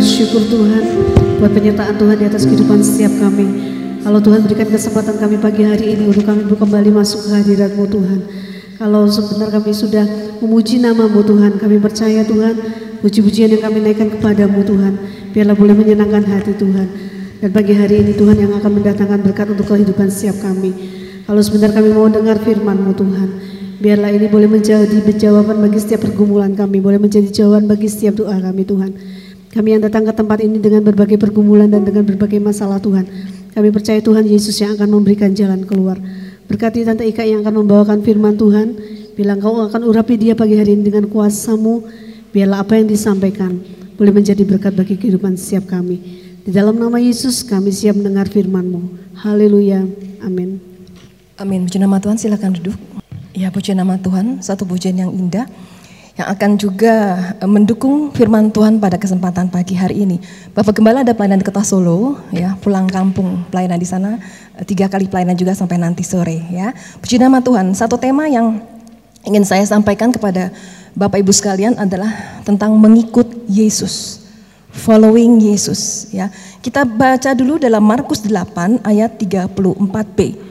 bersyukur Tuhan buat penyertaan Tuhan di atas kehidupan setiap kami. Kalau Tuhan berikan kesempatan kami pagi hari ini untuk kami kembali masuk ke hadiratmu Tuhan. Kalau sebentar kami sudah memuji namamu Tuhan, kami percaya Tuhan, puji-pujian yang kami naikkan kepadamu Tuhan, biarlah boleh menyenangkan hati Tuhan. Dan pagi hari ini Tuhan yang akan mendatangkan berkat untuk kehidupan setiap kami. Kalau sebentar kami mau dengar firman-Mu Tuhan, biarlah ini boleh menjadi jawaban bagi setiap pergumulan kami, boleh menjadi jawaban bagi setiap doa kami Tuhan. Kami yang datang ke tempat ini dengan berbagai pergumulan dan dengan berbagai masalah Tuhan. Kami percaya Tuhan Yesus yang akan memberikan jalan keluar. Berkati Tante Ika yang akan membawakan firman Tuhan. Bilang kau akan urapi dia pagi hari ini dengan kuasamu. Biarlah apa yang disampaikan boleh menjadi berkat bagi kehidupan setiap kami. Di dalam nama Yesus kami siap mendengar firman-Mu. Haleluya. Amin. Amin. Puji nama Tuhan silakan duduk. Ya puji nama Tuhan, satu pujian yang indah yang akan juga eh, mendukung firman Tuhan pada kesempatan pagi hari ini. Bapak Gembala ada pelayanan di Kota Solo, ya pulang kampung pelayanan di sana eh, tiga kali pelayanan juga sampai nanti sore, ya. Puji nama Tuhan. Satu tema yang ingin saya sampaikan kepada Bapak Ibu sekalian adalah tentang mengikut Yesus, following Yesus, ya. Kita baca dulu dalam Markus 8 ayat 34b.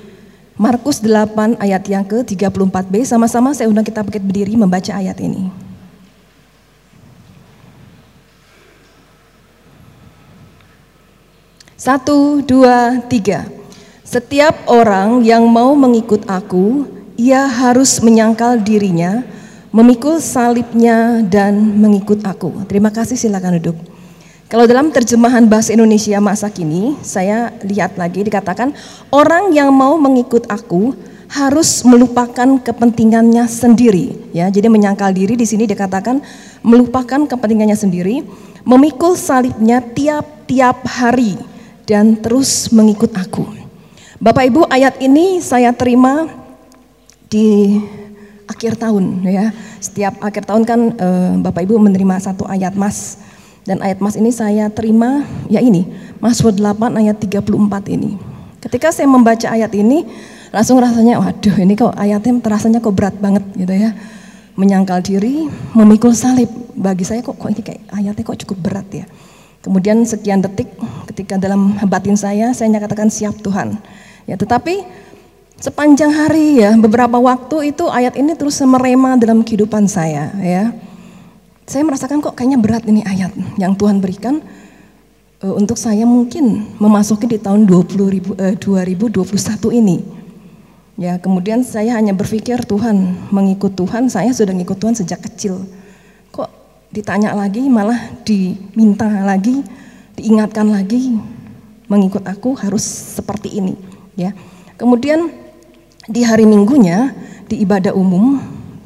Markus 8 ayat yang ke-34b, sama-sama saya undang kita pakai berdiri membaca ayat ini. Satu, dua, tiga. Setiap orang yang mau mengikut aku, ia harus menyangkal dirinya, memikul salibnya dan mengikut aku. Terima kasih, silakan duduk. Kalau dalam terjemahan bahasa Indonesia masa kini, saya lihat lagi dikatakan orang yang mau mengikut aku harus melupakan kepentingannya sendiri, ya. Jadi menyangkal diri di sini dikatakan melupakan kepentingannya sendiri, memikul salibnya tiap-tiap hari dan terus mengikut aku. Bapak Ibu, ayat ini saya terima di akhir tahun ya. Setiap akhir tahun kan eh, Bapak Ibu menerima satu ayat Mas dan ayat Mas ini saya terima, ya ini, Mazmur 8 ayat 34 ini. Ketika saya membaca ayat ini, langsung rasanya, waduh ini kok ayatnya terasanya kok berat banget gitu ya. Menyangkal diri, memikul salib. Bagi saya kok, kok ini kayak ayatnya kok cukup berat ya. Kemudian sekian detik ketika dalam batin saya, saya nyatakan siap Tuhan. Ya, tetapi sepanjang hari ya, beberapa waktu itu ayat ini terus merema dalam kehidupan saya ya saya merasakan kok kayaknya berat ini ayat yang Tuhan berikan uh, untuk saya mungkin memasuki di tahun 20 ribu, uh, 2021 ini. Ya, kemudian saya hanya berpikir Tuhan, mengikut Tuhan, saya sudah ngikut Tuhan sejak kecil. Kok ditanya lagi, malah diminta lagi, diingatkan lagi, mengikut aku harus seperti ini. Ya, kemudian di hari Minggunya di ibadah umum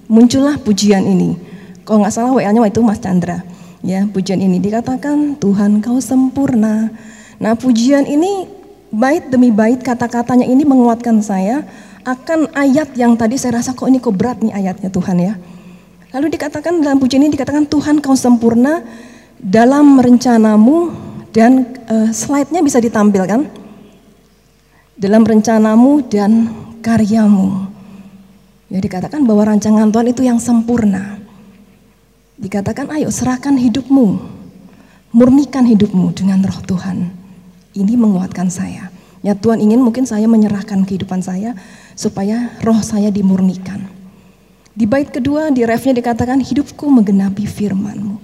muncullah pujian ini kalau nggak salah WA-nya itu Mas Chandra. Ya, pujian ini dikatakan Tuhan kau sempurna. Nah, pujian ini bait demi bait kata-katanya ini menguatkan saya akan ayat yang tadi saya rasa kok ini kok berat nih ayatnya Tuhan ya. Lalu dikatakan dalam pujian ini dikatakan Tuhan kau sempurna dalam rencanamu dan uh, slide-nya bisa ditampilkan. Dalam rencanamu dan karyamu. Ya dikatakan bahwa rancangan Tuhan itu yang sempurna. Dikatakan ayo serahkan hidupmu, murnikan hidupmu dengan roh Tuhan. Ini menguatkan saya. Ya Tuhan ingin mungkin saya menyerahkan kehidupan saya supaya roh saya dimurnikan. Di bait kedua di refnya dikatakan hidupku menggenapi firmanmu.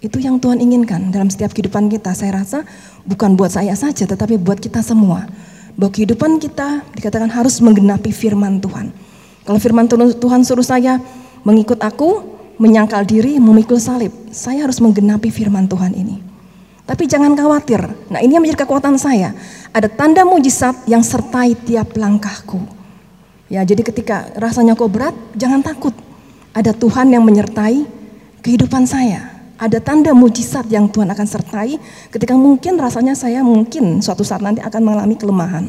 Itu yang Tuhan inginkan dalam setiap kehidupan kita. Saya rasa bukan buat saya saja tetapi buat kita semua. Bahwa kehidupan kita dikatakan harus menggenapi firman Tuhan. Kalau firman Tuhan suruh saya mengikut aku, menyangkal diri, memikul salib. Saya harus menggenapi firman Tuhan ini. Tapi jangan khawatir. Nah ini yang menjadi kekuatan saya. Ada tanda mujizat yang sertai tiap langkahku. Ya jadi ketika rasanya kok berat, jangan takut. Ada Tuhan yang menyertai kehidupan saya. Ada tanda mujizat yang Tuhan akan sertai ketika mungkin rasanya saya mungkin suatu saat nanti akan mengalami kelemahan.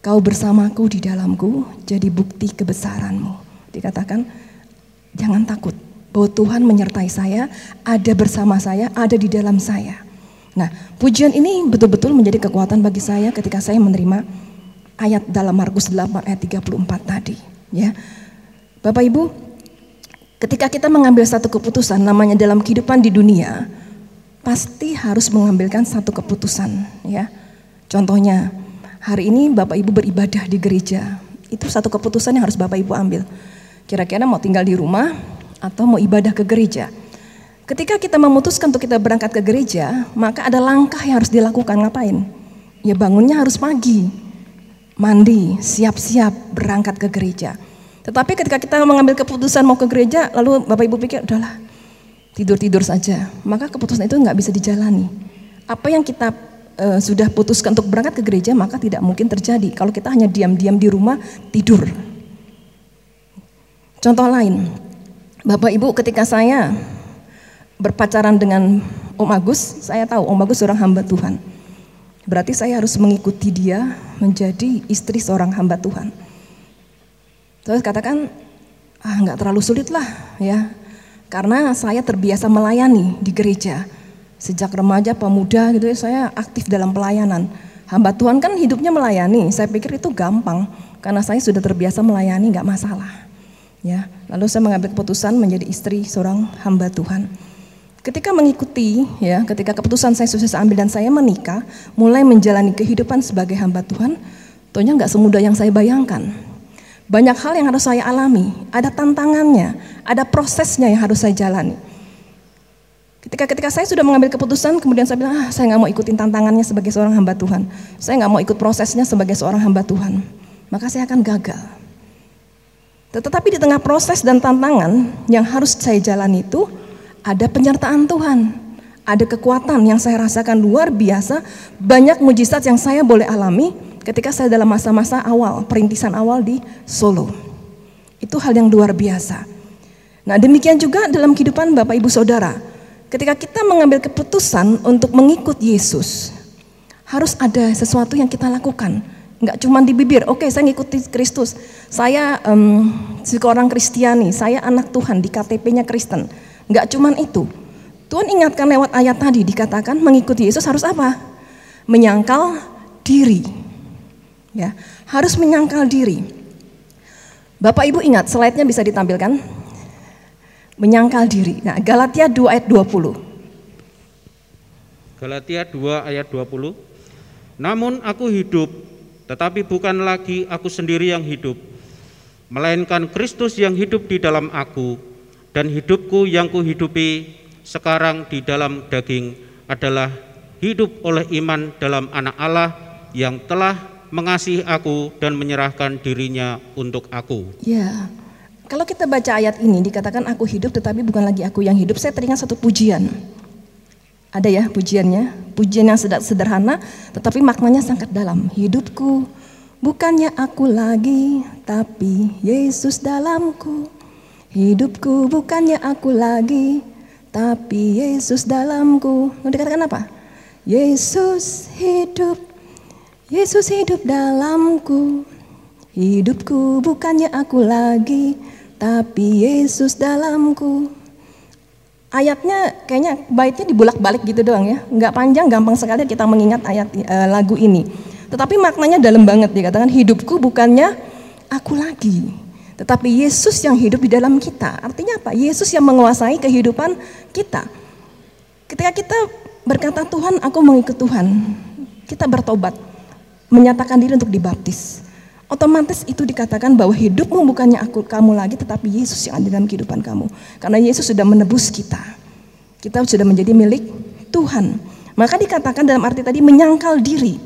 Kau bersamaku di dalamku jadi bukti kebesaranmu. Dikatakan Jangan takut bahwa Tuhan menyertai saya, ada bersama saya, ada di dalam saya. Nah, pujian ini betul-betul menjadi kekuatan bagi saya ketika saya menerima ayat dalam Markus 8 ayat 34 tadi, ya. Bapak Ibu, ketika kita mengambil satu keputusan namanya dalam kehidupan di dunia, pasti harus mengambilkan satu keputusan ya. Contohnya, hari ini Bapak Ibu beribadah di gereja. Itu satu keputusan yang harus Bapak Ibu ambil. Kira-kira mau tinggal di rumah atau mau ibadah ke gereja. Ketika kita memutuskan untuk kita berangkat ke gereja, maka ada langkah yang harus dilakukan. Ngapain? Ya bangunnya harus pagi, mandi, siap-siap berangkat ke gereja. Tetapi ketika kita mengambil keputusan mau ke gereja, lalu Bapak Ibu pikir, udahlah tidur-tidur saja, maka keputusan itu nggak bisa dijalani. Apa yang kita uh, sudah putuskan untuk berangkat ke gereja, maka tidak mungkin terjadi. Kalau kita hanya diam-diam di rumah, tidur. Contoh lain, Bapak Ibu ketika saya berpacaran dengan Om Agus, saya tahu Om Agus seorang hamba Tuhan. Berarti saya harus mengikuti dia menjadi istri seorang hamba Tuhan. Terus katakan, ah nggak terlalu sulit lah ya, karena saya terbiasa melayani di gereja. Sejak remaja, pemuda gitu ya, saya aktif dalam pelayanan. Hamba Tuhan kan hidupnya melayani, saya pikir itu gampang karena saya sudah terbiasa melayani nggak masalah. Ya, lalu saya mengambil keputusan menjadi istri seorang hamba Tuhan. Ketika mengikuti, ya, ketika keputusan saya sukses ambil dan saya menikah, mulai menjalani kehidupan sebagai hamba Tuhan, tentunya nggak semudah yang saya bayangkan. Banyak hal yang harus saya alami, ada tantangannya, ada prosesnya yang harus saya jalani. Ketika ketika saya sudah mengambil keputusan, kemudian saya bilang, ah, saya nggak mau ikutin tantangannya sebagai seorang hamba Tuhan. Saya nggak mau ikut prosesnya sebagai seorang hamba Tuhan. Maka saya akan gagal. Tetapi di tengah proses dan tantangan yang harus saya jalani itu, ada penyertaan Tuhan, ada kekuatan yang saya rasakan luar biasa, banyak mujizat yang saya boleh alami ketika saya dalam masa-masa awal, perintisan awal di Solo. Itu hal yang luar biasa. Nah demikian juga dalam kehidupan Bapak Ibu Saudara, ketika kita mengambil keputusan untuk mengikut Yesus, harus ada sesuatu yang kita lakukan. Enggak cuma di bibir, oke saya ngikuti Kristus, saya um, seorang Kristiani, saya anak Tuhan di KTP-nya Kristen. Enggak cuman itu. Tuhan ingatkan lewat ayat tadi dikatakan mengikuti Yesus harus apa? Menyangkal diri. Ya, harus menyangkal diri. Bapak Ibu ingat slide-nya bisa ditampilkan? Menyangkal diri. Nah, Galatia 2 ayat 20. Galatia 2 ayat 20. Namun aku hidup, tetapi bukan lagi aku sendiri yang hidup, melainkan Kristus yang hidup di dalam aku dan hidupku yang kuhidupi sekarang di dalam daging adalah hidup oleh iman dalam anak Allah yang telah mengasihi aku dan menyerahkan dirinya untuk aku. Ya, kalau kita baca ayat ini dikatakan aku hidup tetapi bukan lagi aku yang hidup, saya teringat satu pujian. Ada ya pujiannya, pujian yang sederhana tetapi maknanya sangat dalam. Hidupku bukannya aku lagi, tapi Yesus dalamku. Hidupku bukannya aku lagi, tapi Yesus dalamku. Mau dikatakan apa? Yesus hidup, Yesus hidup dalamku. Hidupku bukannya aku lagi, tapi Yesus dalamku. Ayatnya kayaknya baitnya dibulak-balik gitu doang ya, nggak panjang, gampang sekali kita mengingat ayat uh, lagu ini. Tetapi maknanya dalam banget dikatakan hidupku bukannya aku lagi, tetapi Yesus yang hidup di dalam kita. Artinya apa? Yesus yang menguasai kehidupan kita. Ketika kita berkata Tuhan, aku mengikut Tuhan. Kita bertobat, menyatakan diri untuk dibaptis. Otomatis itu dikatakan bahwa hidupmu bukannya aku kamu lagi tetapi Yesus yang ada dalam kehidupan kamu. Karena Yesus sudah menebus kita. Kita sudah menjadi milik Tuhan. Maka dikatakan dalam arti tadi menyangkal diri.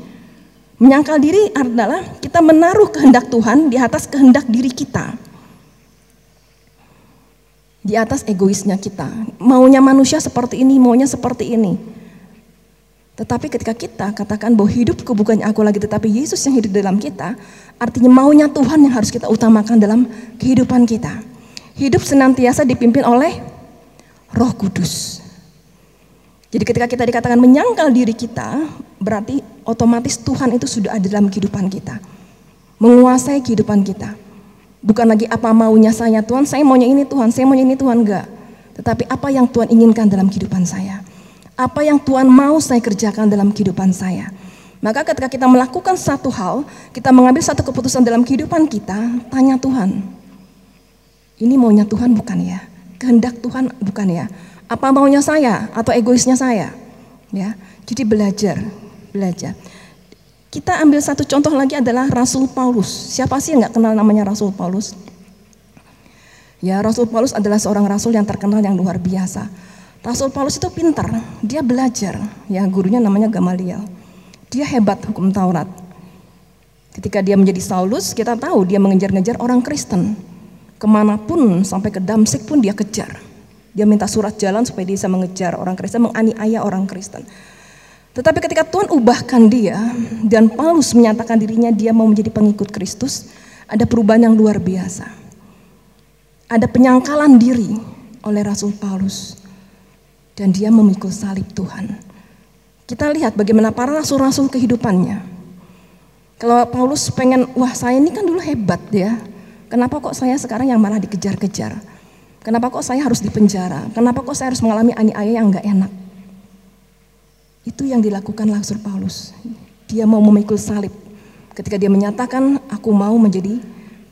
Menyangkal diri adalah kita menaruh kehendak Tuhan di atas kehendak diri kita. Di atas egoisnya kita. Maunya manusia seperti ini, maunya seperti ini. Tetapi ketika kita katakan bahwa hidupku bukannya aku lagi tetapi Yesus yang hidup dalam kita, artinya maunya Tuhan yang harus kita utamakan dalam kehidupan kita. Hidup senantiasa dipimpin oleh Roh Kudus. Jadi ketika kita dikatakan menyangkal diri kita, berarti otomatis Tuhan itu sudah ada dalam kehidupan kita. Menguasai kehidupan kita. Bukan lagi apa maunya saya Tuhan, saya maunya ini Tuhan, saya maunya ini Tuhan, enggak. Tetapi apa yang Tuhan inginkan dalam kehidupan saya. Apa yang Tuhan mau saya kerjakan dalam kehidupan saya. Maka ketika kita melakukan satu hal, kita mengambil satu keputusan dalam kehidupan kita, tanya Tuhan. Ini maunya Tuhan bukan ya? Kehendak Tuhan bukan ya? Apa maunya saya atau egoisnya saya? Ya, jadi belajar, belajar. Kita ambil satu contoh lagi adalah Rasul Paulus. Siapa sih yang nggak kenal namanya Rasul Paulus? Ya, Rasul Paulus adalah seorang rasul yang terkenal yang luar biasa. Rasul Paulus itu pintar, dia belajar. Ya, gurunya namanya Gamaliel. Dia hebat hukum Taurat. Ketika dia menjadi Saulus, kita tahu dia mengejar-ngejar orang Kristen. Ke mana pun, sampai ke Damsik pun dia kejar. Dia minta surat jalan supaya dia bisa mengejar orang Kristen, menganiaya orang Kristen. Tetapi ketika Tuhan ubahkan dia dan Paulus menyatakan dirinya dia mau menjadi pengikut Kristus, ada perubahan yang luar biasa. Ada penyangkalan diri oleh Rasul Paulus dan dia memikul salib Tuhan. Kita lihat bagaimana para rasul-rasul kehidupannya. Kalau Paulus pengen, wah saya ini kan dulu hebat ya. Kenapa kok saya sekarang yang malah dikejar-kejar? Kenapa kok saya harus dipenjara? Kenapa kok saya harus mengalami aniaya yang enggak enak? Itu yang dilakukan Rasul Paulus. Dia mau memikul salib. Ketika dia menyatakan, aku mau menjadi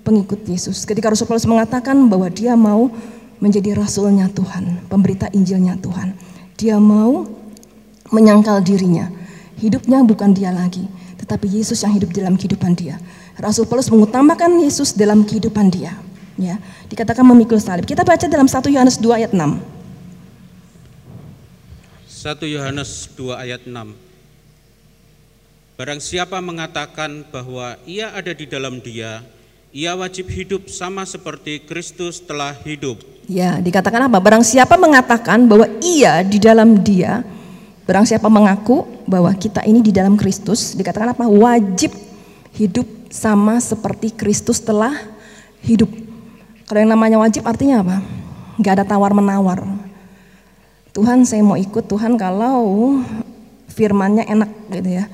pengikut Yesus. Ketika Rasul Paulus mengatakan bahwa dia mau menjadi rasulnya Tuhan, pemberita Injilnya Tuhan. Dia mau menyangkal dirinya. Hidupnya bukan dia lagi, tetapi Yesus yang hidup dalam kehidupan dia. Rasul Paulus mengutamakan Yesus dalam kehidupan dia. Ya, dikatakan memikul salib. Kita baca dalam 1 Yohanes 2 ayat 6. 1 Yohanes 2 ayat 6 Barang siapa mengatakan bahwa ia ada di dalam dia, ia wajib hidup sama seperti Kristus telah hidup. Ya, dikatakan apa? Barang siapa mengatakan bahwa ia di dalam dia, barang siapa mengaku bahwa kita ini di dalam Kristus, dikatakan apa? Wajib hidup sama seperti Kristus telah hidup. Kalau yang namanya wajib artinya apa? Gak ada tawar-menawar Tuhan saya mau ikut Tuhan kalau firmannya enak gitu ya.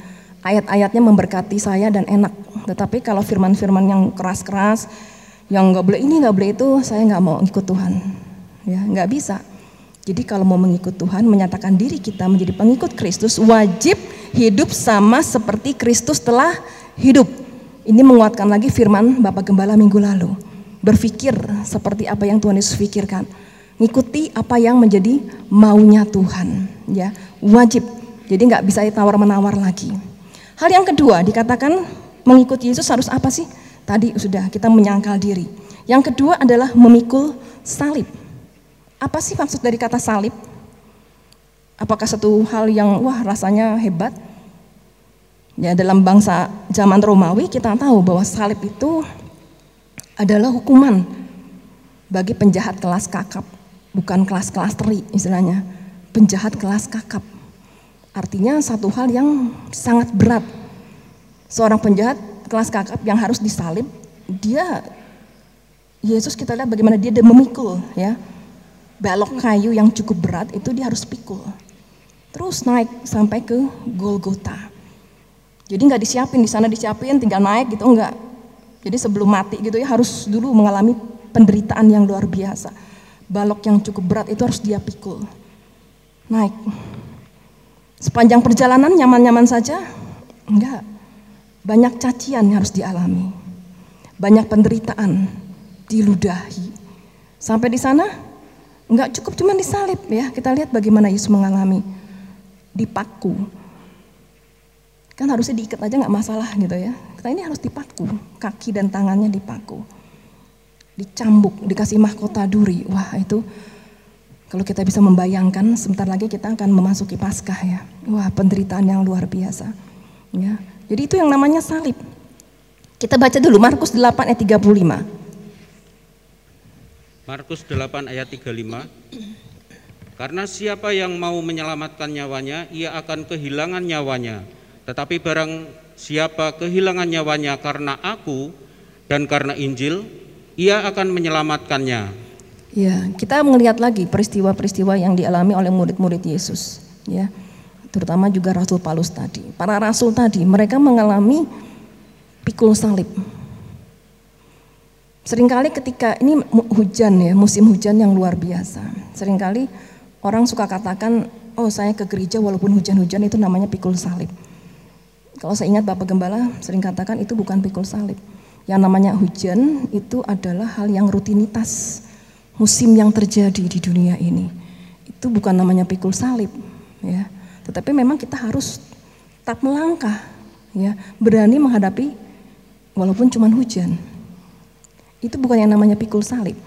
Ayat-ayatnya memberkati saya dan enak. Tetapi kalau firman-firman yang keras-keras, yang nggak boleh ini nggak boleh itu, saya nggak mau ikut Tuhan. Ya nggak bisa. Jadi kalau mau mengikut Tuhan, menyatakan diri kita menjadi pengikut Kristus, wajib hidup sama seperti Kristus telah hidup. Ini menguatkan lagi firman Bapak Gembala minggu lalu. Berpikir seperti apa yang Tuhan Yesus pikirkan ngikuti apa yang menjadi maunya Tuhan ya wajib jadi nggak bisa tawar menawar lagi hal yang kedua dikatakan mengikuti Yesus harus apa sih? Tadi sudah kita menyangkal diri. Yang kedua adalah memikul salib. Apa sih maksud dari kata salib? Apakah satu hal yang wah rasanya hebat? Ya dalam bangsa zaman Romawi kita tahu bahwa salib itu adalah hukuman bagi penjahat kelas kakap. Bukan kelas-kelas teri istilahnya, penjahat kelas kakap. Artinya satu hal yang sangat berat. Seorang penjahat kelas kakap yang harus disalib, dia Yesus kita lihat bagaimana dia memikul ya. Balok kayu yang cukup berat itu dia harus pikul. Terus naik sampai ke Golgota. Jadi nggak disiapin di sana disiapin tinggal naik gitu enggak. Jadi sebelum mati gitu ya harus dulu mengalami penderitaan yang luar biasa balok yang cukup berat itu harus dia pikul. Naik. Sepanjang perjalanan nyaman-nyaman saja? Enggak. Banyak cacian yang harus dialami. Banyak penderitaan diludahi. Sampai di sana enggak cukup cuma disalib ya. Kita lihat bagaimana Yesus mengalami dipaku. Kan harusnya diikat aja nggak masalah gitu ya. Kita ini harus dipaku, kaki dan tangannya dipaku dicambuk, dikasih mahkota duri. Wah itu kalau kita bisa membayangkan sebentar lagi kita akan memasuki Paskah ya. Wah penderitaan yang luar biasa. Ya. Jadi itu yang namanya salib. Kita baca dulu Markus 8 ayat 35. Markus 8 ayat 35. Karena siapa yang mau menyelamatkan nyawanya, ia akan kehilangan nyawanya. Tetapi barang siapa kehilangan nyawanya karena aku dan karena Injil, ia akan menyelamatkannya. Ya, kita melihat lagi peristiwa-peristiwa yang dialami oleh murid-murid Yesus, ya. Terutama juga Rasul Paulus tadi. Para rasul tadi, mereka mengalami pikul salib. Seringkali ketika ini hujan ya, musim hujan yang luar biasa. Seringkali orang suka katakan, oh saya ke gereja walaupun hujan-hujan itu namanya pikul salib. Kalau saya ingat Bapak Gembala sering katakan itu bukan pikul salib yang namanya hujan itu adalah hal yang rutinitas, musim yang terjadi di dunia ini. Itu bukan namanya pikul salib, ya. Tetapi memang kita harus tetap melangkah, ya, berani menghadapi walaupun cuma hujan. Itu bukan yang namanya pikul salib.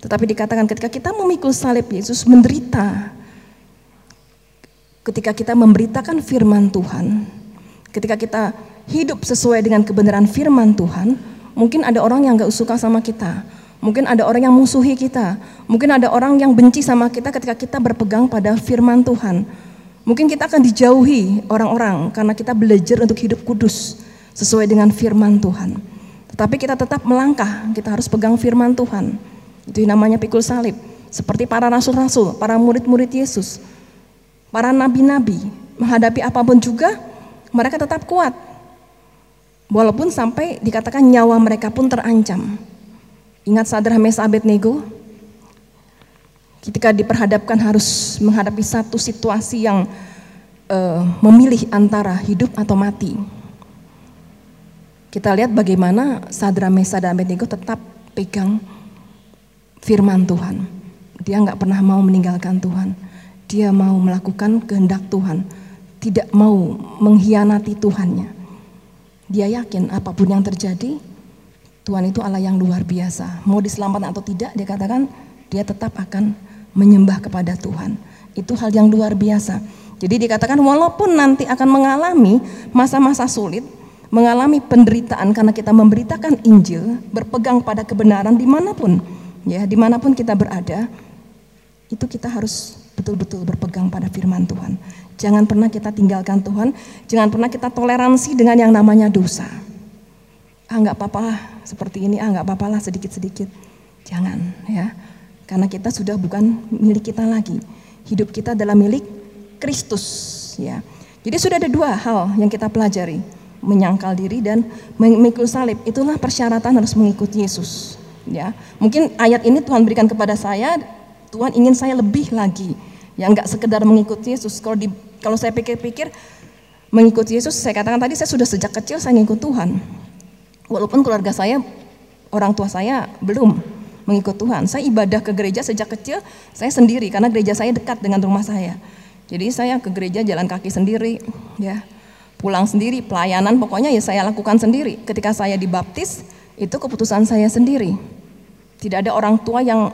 Tetapi dikatakan ketika kita memikul salib Yesus menderita. Ketika kita memberitakan firman Tuhan, ketika kita hidup sesuai dengan kebenaran firman Tuhan, mungkin ada orang yang gak suka sama kita, mungkin ada orang yang musuhi kita, mungkin ada orang yang benci sama kita ketika kita berpegang pada firman Tuhan. Mungkin kita akan dijauhi orang-orang karena kita belajar untuk hidup kudus sesuai dengan firman Tuhan. Tetapi kita tetap melangkah, kita harus pegang firman Tuhan. Itu namanya pikul salib. Seperti para rasul-rasul, para murid-murid Yesus, para nabi-nabi, menghadapi apa pun juga, mereka tetap kuat. Walaupun sampai dikatakan nyawa mereka pun terancam. Ingat Sadra Mesa Abednego? Ketika diperhadapkan harus menghadapi satu situasi yang uh, memilih antara hidup atau mati. Kita lihat bagaimana Sadra Mesa dan Abednego tetap pegang firman Tuhan. Dia nggak pernah mau meninggalkan Tuhan. Dia mau melakukan kehendak Tuhan. Tidak mau mengkhianati Tuhannya. Dia yakin apa pun yang terjadi, Tuhan itu Allah yang luar biasa. Mau diselamatkan atau tidak, dia katakan dia tetap akan menyembah kepada Tuhan. Itu hal yang luar biasa. Jadi dikatakan walaupun nanti akan mengalami masa-masa sulit, mengalami penderitaan karena kita memberitakan Injil, berpegang pada kebenaran di mana pun, ya di mana pun kita berada, itu kita harus betul-betul berpegang pada firman Tuhan. Jangan pernah kita tinggalkan Tuhan, jangan pernah kita toleransi dengan yang namanya dosa. Ah nggak apa-apa seperti ini, ah nggak apa-apa lah sedikit-sedikit. Jangan ya, karena kita sudah bukan milik kita lagi. Hidup kita adalah milik Kristus ya. Jadi sudah ada dua hal yang kita pelajari menyangkal diri dan mengikut salib. Itulah persyaratan harus mengikuti Yesus. Ya, mungkin ayat ini Tuhan berikan kepada saya, Tuhan ingin saya lebih lagi. Ya, nggak sekedar mengikuti Yesus. Kalau di, kalau saya pikir-pikir mengikuti Yesus, saya katakan tadi saya sudah sejak kecil saya ngikut Tuhan. Walaupun keluarga saya, orang tua saya belum mengikut Tuhan. Saya ibadah ke gereja sejak kecil, saya sendiri karena gereja saya dekat dengan rumah saya. Jadi saya ke gereja jalan kaki sendiri, ya pulang sendiri, pelayanan pokoknya ya saya lakukan sendiri. Ketika saya dibaptis, itu keputusan saya sendiri. Tidak ada orang tua yang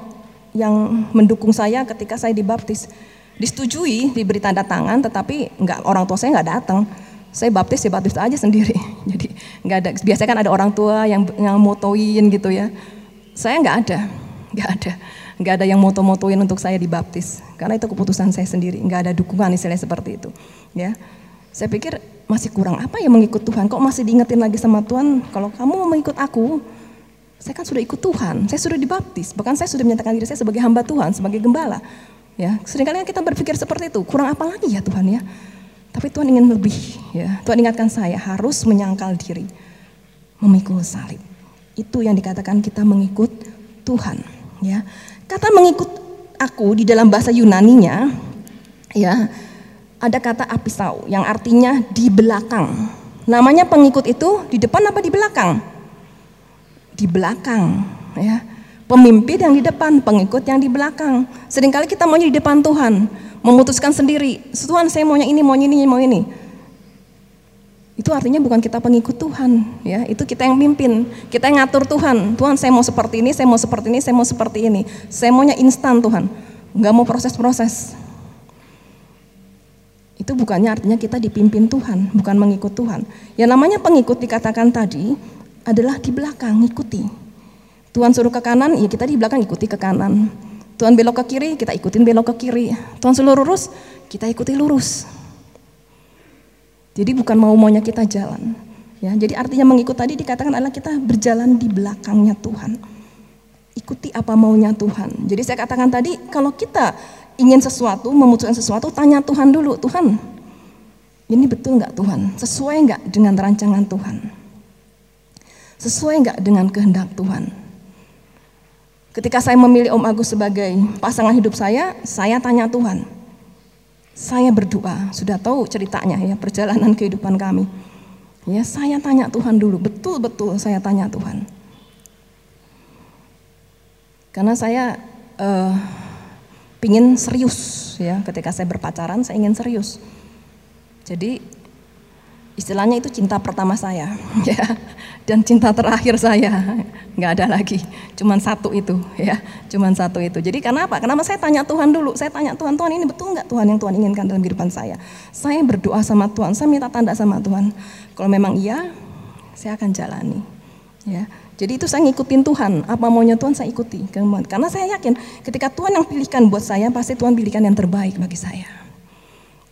yang mendukung saya ketika saya dibaptis. Disetujui, diberi tanda tangan, tetapi enggak orang tua saya nggak datang. Saya baptis ya baptis aja sendiri. Jadi nggak ada. Biasanya kan ada orang tua yang yang motoin gitu ya. Saya nggak ada, nggak ada, nggak ada yang moto-motoin untuk saya dibaptis. Karena itu keputusan saya sendiri. Nggak ada dukungan istilahnya seperti itu. Ya, saya pikir masih kurang apa ya mengikut Tuhan? Kok masih diingetin lagi sama Tuhan? Kalau kamu mau mengikut aku, saya kan sudah ikut Tuhan, saya sudah dibaptis, bahkan saya sudah menyatakan diri saya sebagai hamba Tuhan, sebagai gembala. Ya, sering kali kan kita berpikir seperti itu, kurang apa lagi ya Tuhan ya? Tapi Tuhan ingin lebih, ya. Tuhan ingatkan saya harus menyangkal diri, memikul salib. Itu yang dikatakan kita mengikut Tuhan, ya. Kata mengikut aku di dalam bahasa Yunaninya, ya, ada kata apisau yang artinya di belakang. Namanya pengikut itu di depan apa di belakang? Di belakang, ya. Pemimpin yang di depan, pengikut yang di belakang. Seringkali kita maunya di depan Tuhan, memutuskan sendiri. Tuhan saya maunya ini, maunya ini, mau ini. Itu artinya bukan kita pengikut Tuhan, ya. Itu kita yang mimpin, kita yang ngatur Tuhan. Tuhan saya mau seperti ini, saya mau seperti ini, saya mau seperti ini. Saya maunya instan Tuhan, nggak mau proses-proses. Itu bukannya artinya kita dipimpin Tuhan, bukan mengikut Tuhan. Yang namanya pengikut dikatakan tadi adalah di belakang, ngikuti. Tuhan suruh ke kanan, ya kita di belakang ikuti ke kanan. Tuhan belok ke kiri, kita ikutin belok ke kiri. Tuhan suruh lurus, kita ikuti lurus. Jadi bukan mau maunya kita jalan. Ya, jadi artinya mengikut tadi dikatakan adalah kita berjalan di belakangnya Tuhan. Ikuti apa maunya Tuhan. Jadi saya katakan tadi kalau kita ingin sesuatu, memutuskan sesuatu, tanya Tuhan dulu, Tuhan, ini betul nggak Tuhan? Sesuai nggak dengan rancangan Tuhan? Sesuai nggak dengan kehendak Tuhan? Ketika saya memilih Om Agus sebagai pasangan hidup saya, saya tanya Tuhan. Saya berdoa, sudah tahu ceritanya ya, perjalanan kehidupan kami. Ya, saya tanya Tuhan dulu, betul-betul saya tanya Tuhan. Karena saya uh, ingin serius ya ketika saya berpacaran saya ingin serius Jadi istilahnya itu cinta pertama saya ya dan cinta terakhir saya nggak ada lagi. Cuman satu itu ya. Cuman satu itu. Jadi kenapa kenapa saya tanya Tuhan dulu. Saya tanya Tuhan Tuhan ini betul nggak Tuhan yang Tuhan inginkan dalam kehidupan saya? Saya berdoa sama Tuhan. Saya minta tanda sama Tuhan. Kalau memang iya saya akan jalani ya. Jadi itu saya ngikutin Tuhan. Apa maunya Tuhan saya ikuti. Karena saya yakin ketika Tuhan yang pilihkan buat saya pasti Tuhan pilihkan yang terbaik bagi saya.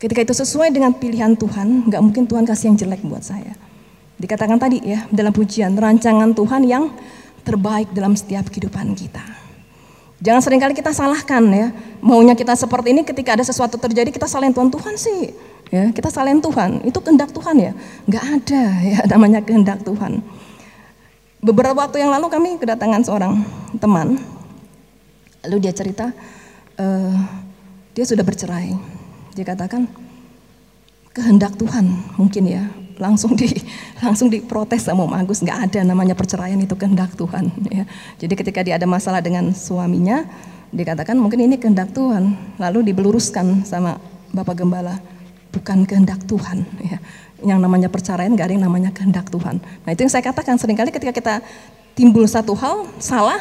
Ketika itu sesuai dengan pilihan Tuhan, nggak mungkin Tuhan kasih yang jelek buat saya. Dikatakan tadi ya dalam pujian, rancangan Tuhan yang terbaik dalam setiap kehidupan kita. Jangan sering kali kita salahkan ya, maunya kita seperti ini ketika ada sesuatu terjadi kita salahin Tuhan, Tuhan sih ya kita salahin Tuhan, itu kehendak Tuhan ya, nggak ada ya namanya kehendak Tuhan. Beberapa waktu yang lalu kami kedatangan seorang teman, lalu dia cerita uh, dia sudah bercerai. Dia katakan kehendak Tuhan mungkin ya langsung di langsung diprotes sama Om Agus. Nggak ada namanya perceraian itu kehendak Tuhan ya. Jadi ketika dia ada masalah dengan suaminya dikatakan mungkin ini kehendak Tuhan. Lalu dibeluruskan sama Bapak Gembala bukan kehendak Tuhan ya. Yang namanya perceraian nggak ada yang namanya kehendak Tuhan. Nah itu yang saya katakan sering kali ketika kita timbul satu hal salah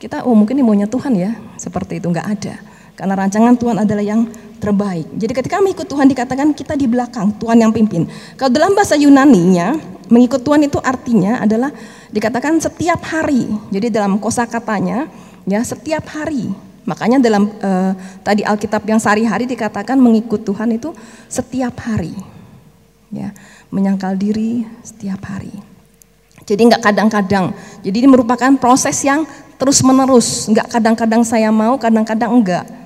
kita oh mungkin ini maunya Tuhan ya seperti itu. Nggak ada karena rancangan Tuhan adalah yang terbaik. Jadi ketika mengikut Tuhan dikatakan kita di belakang, Tuhan yang pimpin. Kalau dalam bahasa Yunani-nya, mengikut Tuhan itu artinya adalah dikatakan setiap hari. Jadi dalam kosakatanya ya setiap hari. Makanya dalam uh, tadi Alkitab yang sehari-hari dikatakan mengikut Tuhan itu setiap hari. Ya, menyangkal diri setiap hari. Jadi nggak kadang-kadang. Jadi ini merupakan proses yang terus menerus. Nggak kadang-kadang saya mau, kadang-kadang enggak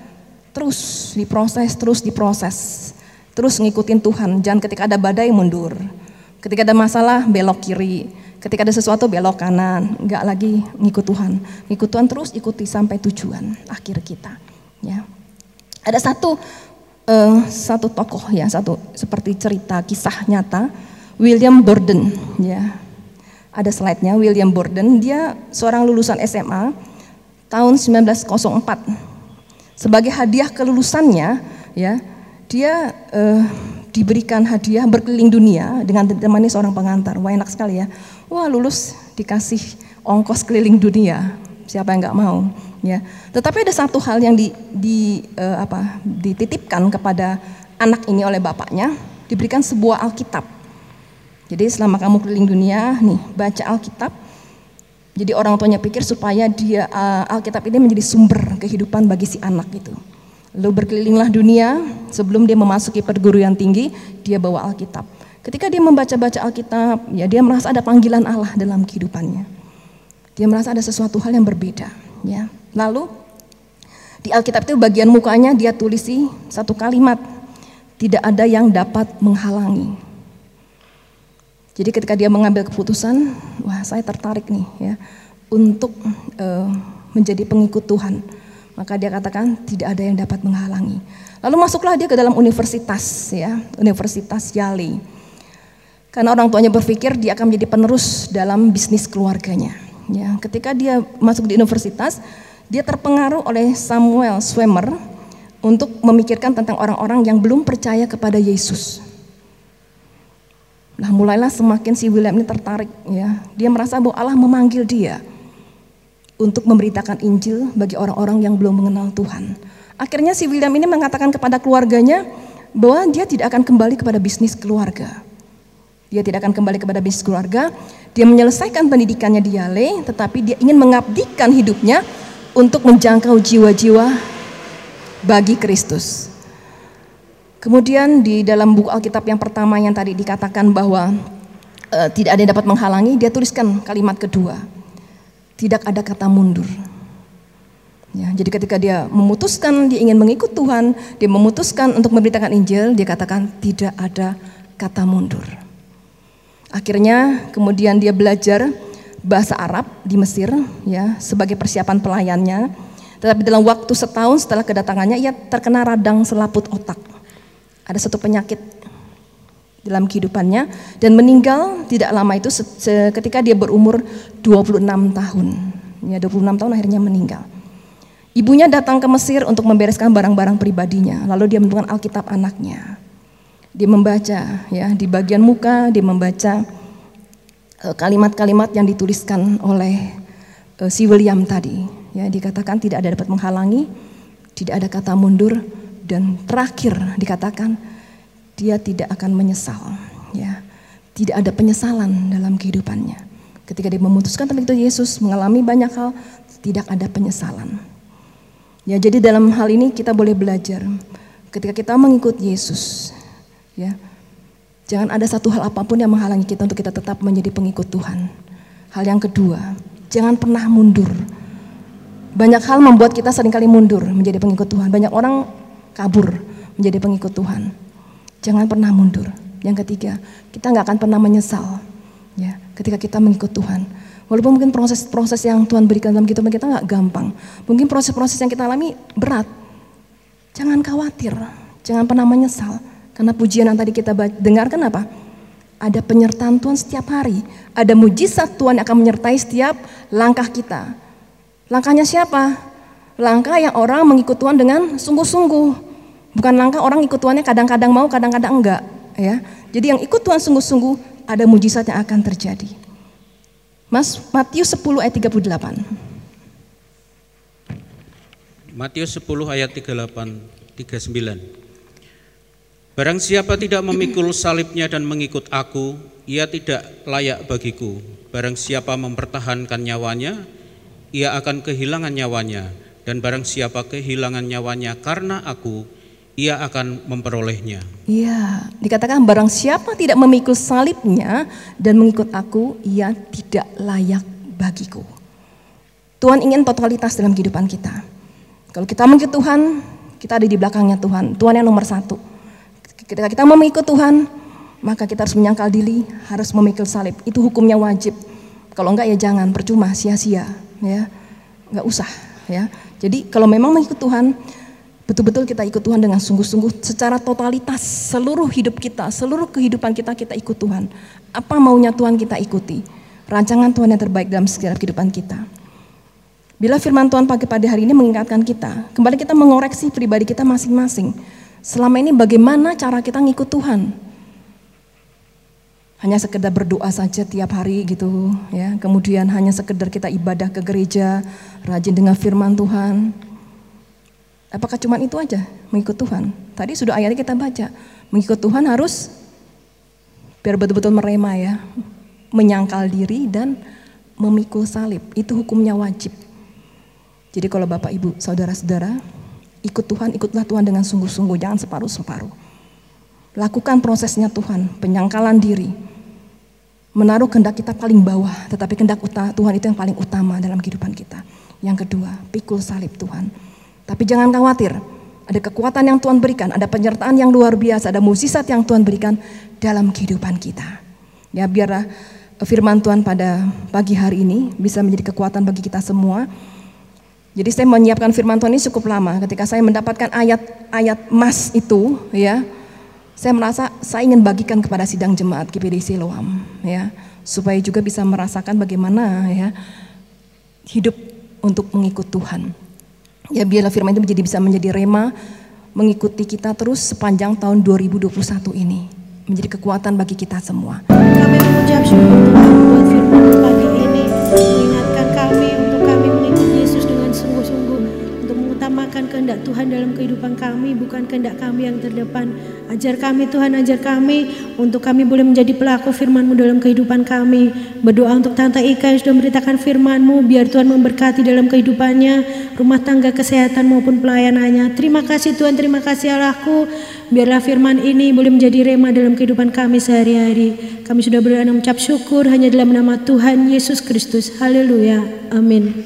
Terus diproses, terus diproses. Terus ngikutin Tuhan, jangan ketika ada badai mundur. Ketika ada masalah belok kiri, ketika ada sesuatu belok kanan, enggak lagi ngikut Tuhan. Ngikut Tuhan terus ikuti sampai tujuan akhir kita, ya. Ada satu uh, satu tokoh ya, satu seperti cerita kisah nyata William Borden, ya. Ada slide-nya William Borden, dia seorang lulusan SMA tahun 1904 sebagai hadiah kelulusannya, ya, dia uh, diberikan hadiah berkeliling dunia dengan ditemani seorang pengantar. Wah enak sekali ya. Wah lulus dikasih ongkos keliling dunia. Siapa yang nggak mau? Ya. Tetapi ada satu hal yang di, di uh, apa, dititipkan kepada anak ini oleh bapaknya, diberikan sebuah Alkitab. Jadi selama kamu keliling dunia, nih baca Alkitab, jadi orang tuanya pikir supaya dia uh, Alkitab ini menjadi sumber kehidupan bagi si anak itu. Lalu berkelilinglah dunia sebelum dia memasuki perguruan tinggi, dia bawa Alkitab. Ketika dia membaca-baca Alkitab, ya dia merasa ada panggilan Allah dalam kehidupannya. Dia merasa ada sesuatu hal yang berbeda, ya. Lalu di Alkitab itu bagian mukanya dia tulisi satu kalimat, tidak ada yang dapat menghalangi. Jadi ketika dia mengambil keputusan, wah saya tertarik nih ya untuk uh, menjadi pengikut Tuhan. Maka dia katakan tidak ada yang dapat menghalangi. Lalu masuklah dia ke dalam universitas ya, Universitas Yale. Karena orang tuanya berpikir dia akan menjadi penerus dalam bisnis keluarganya. Ya, ketika dia masuk di universitas, dia terpengaruh oleh Samuel Swimmer untuk memikirkan tentang orang-orang yang belum percaya kepada Yesus. Nah mulailah semakin si William ini tertarik ya. Dia merasa bahwa Allah memanggil dia untuk memberitakan Injil bagi orang-orang yang belum mengenal Tuhan. Akhirnya si William ini mengatakan kepada keluarganya bahwa dia tidak akan kembali kepada bisnis keluarga. Dia tidak akan kembali kepada bisnis keluarga. Dia menyelesaikan pendidikannya di Yale, tetapi dia ingin mengabdikan hidupnya untuk menjangkau jiwa-jiwa bagi Kristus. Kemudian di dalam buku Alkitab yang pertama yang tadi dikatakan bahwa e, tidak ada yang dapat menghalangi, dia tuliskan kalimat kedua. Tidak ada kata mundur. Ya, jadi ketika dia memutuskan dia ingin mengikut Tuhan, dia memutuskan untuk memberitakan Injil, dia katakan tidak ada kata mundur. Akhirnya kemudian dia belajar bahasa Arab di Mesir ya sebagai persiapan pelayannya. Tetapi dalam waktu setahun setelah kedatangannya ia terkena radang selaput otak ada satu penyakit dalam kehidupannya dan meninggal tidak lama itu ketika dia berumur 26 tahun. Ya 26 tahun akhirnya meninggal. Ibunya datang ke Mesir untuk membereskan barang-barang pribadinya, lalu dia menemukan Alkitab anaknya. Dia membaca ya di bagian muka dia membaca eh, kalimat-kalimat yang dituliskan oleh uh, si William tadi. Ya, dikatakan tidak ada dapat menghalangi, tidak ada kata mundur dan terakhir dikatakan dia tidak akan menyesal. Ya, tidak ada penyesalan dalam kehidupannya. Ketika dia memutuskan tentang itu Yesus mengalami banyak hal, tidak ada penyesalan. Ya, jadi dalam hal ini kita boleh belajar ketika kita mengikut Yesus, Ya. Jangan ada satu hal apa pun yang menghalangi kita untuk kita tetap menjadi pengikut Tuhan. Hal yang kedua, jangan pernah mundur. Banyak hal membuat kita sering kali mundur menjadi pengikut Tuhan. Banyak orang kabur menjadi pengikut Tuhan. Jangan pernah mundur. Yang ketiga, kita nggak akan pernah menyesal. Ya, ketika kita mengikut Tuhan. Walaupun mungkin proses-proses yang Tuhan berikan dalam kehidupan kita nggak gampang. Mungkin proses-proses yang kita alami berat. Jangan khawatir, jangan pernah menyesal karena pujian yang tadi kita dengarkan apa? Ada penyertaan Tuhan setiap hari. Ada mujizat Tuhan yang akan menyertai setiap langkah kita. Langkahnya siapa? Langkah yang orang mengikut Tuhan dengan sungguh-sungguh. Bukan langkah orang ikut Tuhannya kadang-kadang mau, kadang-kadang enggak. Ya, Jadi yang ikut Tuhan sungguh-sungguh ada mujizat yang akan terjadi. Mas Matius 10 ayat 38. Matius 10 ayat 38 39. Barang siapa tidak memikul salibnya dan mengikut aku, ia tidak layak bagiku. Barang siapa mempertahankan nyawanya, ia akan kehilangan nyawanya. Dan barang siapa kehilangan nyawanya karena aku, ia akan memperolehnya. Iya, dikatakan barang siapa tidak memikul salibnya dan mengikut aku, ia tidak layak bagiku. Tuhan ingin totalitas dalam kehidupan kita. Kalau kita mengikut Tuhan, kita ada di belakangnya Tuhan. Tuhan yang nomor satu. Ketika kita mengikut Tuhan, maka kita harus menyangkal diri, harus memikul salib. Itu hukumnya wajib. Kalau enggak ya jangan, percuma, sia-sia, ya. Enggak usah, ya. Jadi kalau memang mengikut Tuhan, betul-betul kita ikut Tuhan dengan sungguh-sungguh secara totalitas seluruh hidup kita, seluruh kehidupan kita kita ikut Tuhan. Apa maunya Tuhan kita ikuti? Rancangan Tuhan yang terbaik dalam segala kehidupan kita. Bila firman Tuhan pagi pada hari ini mengingatkan kita, kembali kita mengoreksi pribadi kita masing-masing. Selama ini bagaimana cara kita ngikut Tuhan? Hanya sekedar berdoa saja tiap hari gitu ya. Kemudian hanya sekedar kita ibadah ke gereja, rajin dengan firman Tuhan. Apakah cuma itu aja mengikut Tuhan? Tadi sudah ayatnya kita baca. Mengikut Tuhan harus biar betul-betul merema ya. Menyangkal diri dan memikul salib. Itu hukumnya wajib. Jadi kalau Bapak Ibu, saudara-saudara, ikut Tuhan, ikutlah Tuhan dengan sungguh-sungguh, jangan separuh-separuh. Lakukan prosesnya Tuhan, penyangkalan diri. Menaruh kehendak kita paling bawah, tetapi kehendak Tuhan itu yang paling utama dalam kehidupan kita. Yang kedua, pikul salib Tuhan. Tapi jangan khawatir, ada kekuatan yang Tuhan berikan, ada penyertaan yang luar biasa, ada musisat yang Tuhan berikan dalam kehidupan kita. Ya biarlah firman Tuhan pada pagi hari ini bisa menjadi kekuatan bagi kita semua jadi saya menyiapkan firman Tuhan ini cukup lama. Ketika saya mendapatkan ayat-ayat emas itu, ya, saya merasa saya ingin bagikan kepada sidang jemaat GPD Siloam, ya, supaya juga bisa merasakan bagaimana ya hidup untuk mengikut Tuhan. Ya biarlah firman itu menjadi bisa menjadi rema mengikuti kita terus sepanjang tahun 2021 ini menjadi kekuatan bagi kita semua. Kami mengucap syukur kehendak Tuhan dalam kehidupan kami, bukan kehendak kami yang terdepan. Ajar kami Tuhan, ajar kami untuk kami boleh menjadi pelaku firman-Mu dalam kehidupan kami. Berdoa untuk Tante Ika yang sudah memberitakan firman-Mu, biar Tuhan memberkati dalam kehidupannya, rumah tangga, kesehatan maupun pelayanannya. Terima kasih Tuhan, terima kasih Allahku. Biarlah firman ini boleh menjadi rema dalam kehidupan kami sehari-hari. Kami sudah berdoa mengucap syukur hanya dalam nama Tuhan Yesus Kristus. Haleluya. Amin.